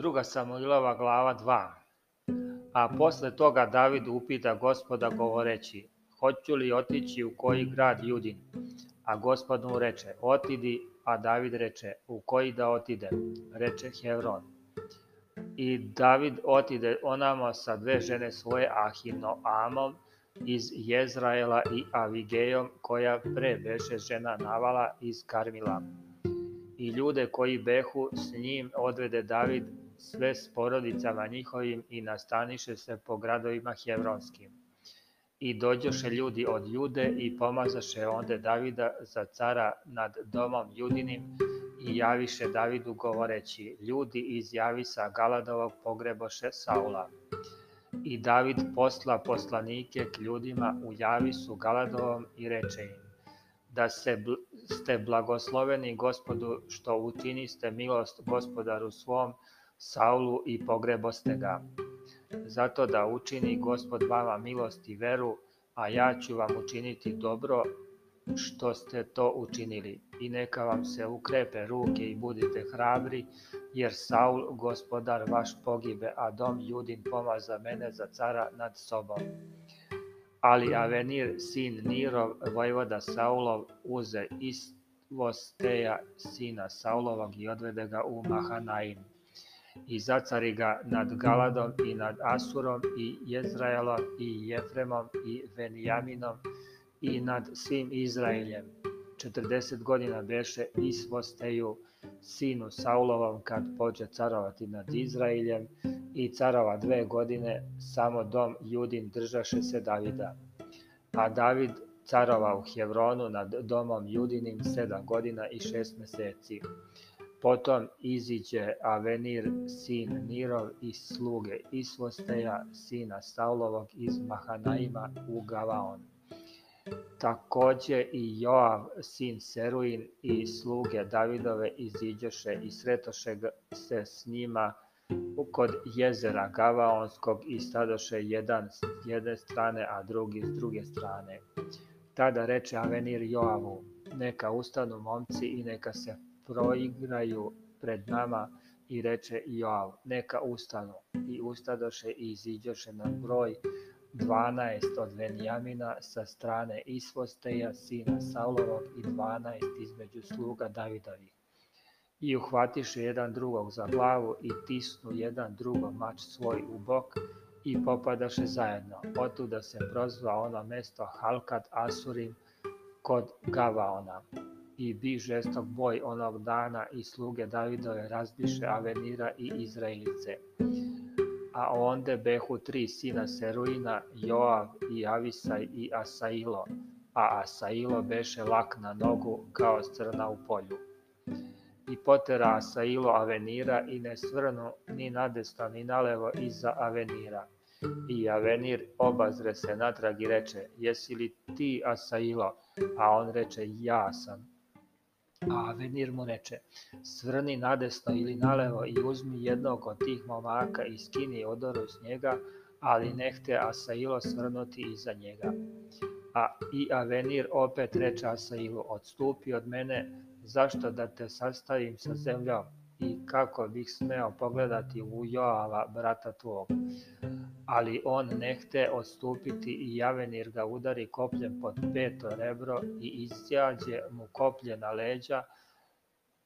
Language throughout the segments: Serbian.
druga Samuilova glava 2. A posle toga David upita gospoda govoreći, hoću li otići u koji grad Judin? A gospod mu reče, otidi, a David reče, u koji da otidem? Reče Hevron. I David otide onamo sa dve žene svoje Ahinoamom iz Jezraela i Avigejom koja pre beše žena Navala iz Karmila. I ljude koji behu s njim odvede David sve s porodicama njihovim i nastaniše se po gradovima hebronskim. I dođoše mhm. ljudi od Jude i pomazaše onde Davida za cara nad domom Judinim i javiše Davidu govoreći, ljudi iz Javisa Galadovog pogreboše Saula. I David posla poslanike k ljudima u Javisu Galadovom i reče im, da se bl ste blagosloveni gospodu što učiniste milost gospodaru svom, Saulu i pogreboste ga. Zato da učini gospod vama milost i veru, a ja ću vam učiniti dobro što ste to učinili. I neka vam se ukrepe ruke i budite hrabri, jer Saul, gospodar vaš, pogibe, a dom Judin pomaza mene za cara nad sobom. Ali Avenir, sin Nirov, vojvoda Saulov, uze Istvosteja, sina Saulovog, i odvede ga u Mahanaim i zacari ga nad Galadom i nad Asurom i Jezraelom i Jefremom i Venijaminom i nad svim Izraeljem. 40 godina beše i svosteju sinu Saulovom, kad pođe carovati nad Izraeljem i carova dve godine, samo dom Judin držaše se Davida. A David carova u Hevronu nad domom Judinim 7 godina i 6 meseci. Potom iziđe Avenir sin Nirov i sluge Isvosteja sina Saulovog iz Mahanaima u Gavaon. Takođe i Joav sin Seruin i sluge Davidove iziđoše i sretoše se s njima kod jezera Gavaonskog i stadoše jedan s jedne strane, a drugi s druge strane. Tada reče Avenir Joavu, neka ustanu momci i neka se proigraju pred nama, i reče Joav, neka ustanu. I ustadoše i iziđoše na broj 12 od Venjamina sa strane Isvosteja, sina Saulovog, i 12 između sluga Davidovi. I uhvatiše jedan drugog za glavu i tisnu jedan drugom mač svoj u bok i popadaše zajedno. Otuda se prozva ono mesto Halkat Asurim kod Gavaona i bi žestok boj onog dana i sluge Davidove razbiše Avenira i Izraelice. A onda behu tri sina Seruina, Joav i Avisaj i Asailo, a Asailo beše lak na nogu kao crna u polju. I potera Asailo Avenira i ne svrnu ni nadesno ni nalevo iza Avenira. I Avenir obazre se natrag i reče, jesi li ti Asailo? A on reče, ja sam a Venir mu reče, svrni nadesno ili nalevo i uzmi jednog od tih momaka i skini odoru s njega, ali nehte Asailo svrnuti iza njega. A i Avenir opet reče Asailu, odstupi od mene, zašto da te sastavim sa zemljom i kako bih smeo pogledati u Joala, brata tvog ali on nehte odstupiti i Javenir ga udari kopljem pod peto rebro i isjađe mu koplje na leđa,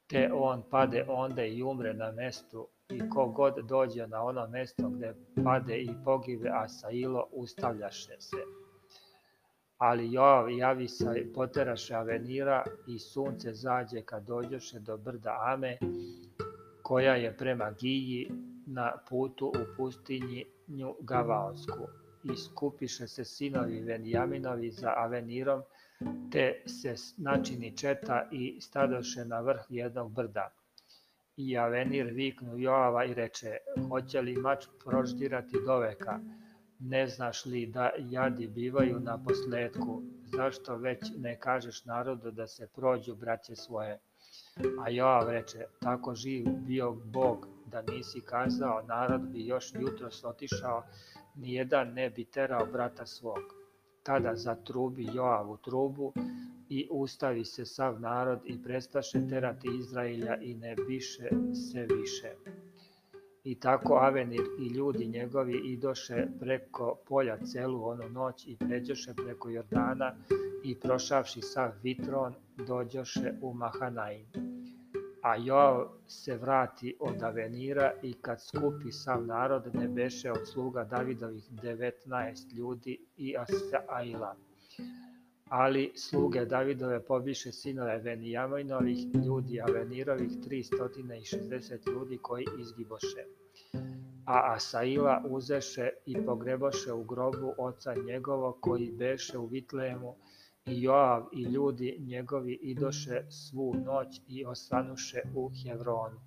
te on pade onda i umre na mestu i kogod dođe na ono mesto gde pade i pogive Asailo, ustavljaše se. Ali Joav javi se, poteraše Avenira i sunce zađe kad dođoše do brda Ame, koja je prema Giji, na putu u pustinju Gavalsku i skupiše se sinovi Benjaminovi za Avenirom, te se načini četa i stadoše na vrh jednog brda. I Avenir viknu Joava i reče, hoće li mač proždirati doveka? Ne znaš li da jadi bivaju na posledku? Zašto već ne kažeš narodu da se prođu braće svoje? A Joav reče, tako živ bio Bog da nisi kazao, narod bi još jutros otišao, nijedan ne bi terao brata svog. Tada zatrubi Joavu trubu i ustavi se sav narod i prestaše terati Izraelja i ne biše se više. I tako Avenir i ljudi njegovi idoše preko polja celu onu noć i pređoše preko Jordana i prošavši sav Vitron dođoše u Mahanaim a Joav se vrati od Avenira i kad skupi sav narod, ne beše od sluga Davidovih 19 ljudi i Asaila. Ali sluge Davidove pobiše sinove Venijaminovih, ljudi Avenirovih, 360 ljudi koji izgiboše a Asaila uzeše i pogreboše u grobu oca njegovo koji beše u Vitlejemu, I Joav i ljudi njegovi idoše svu noć i osanuše u Hevronu.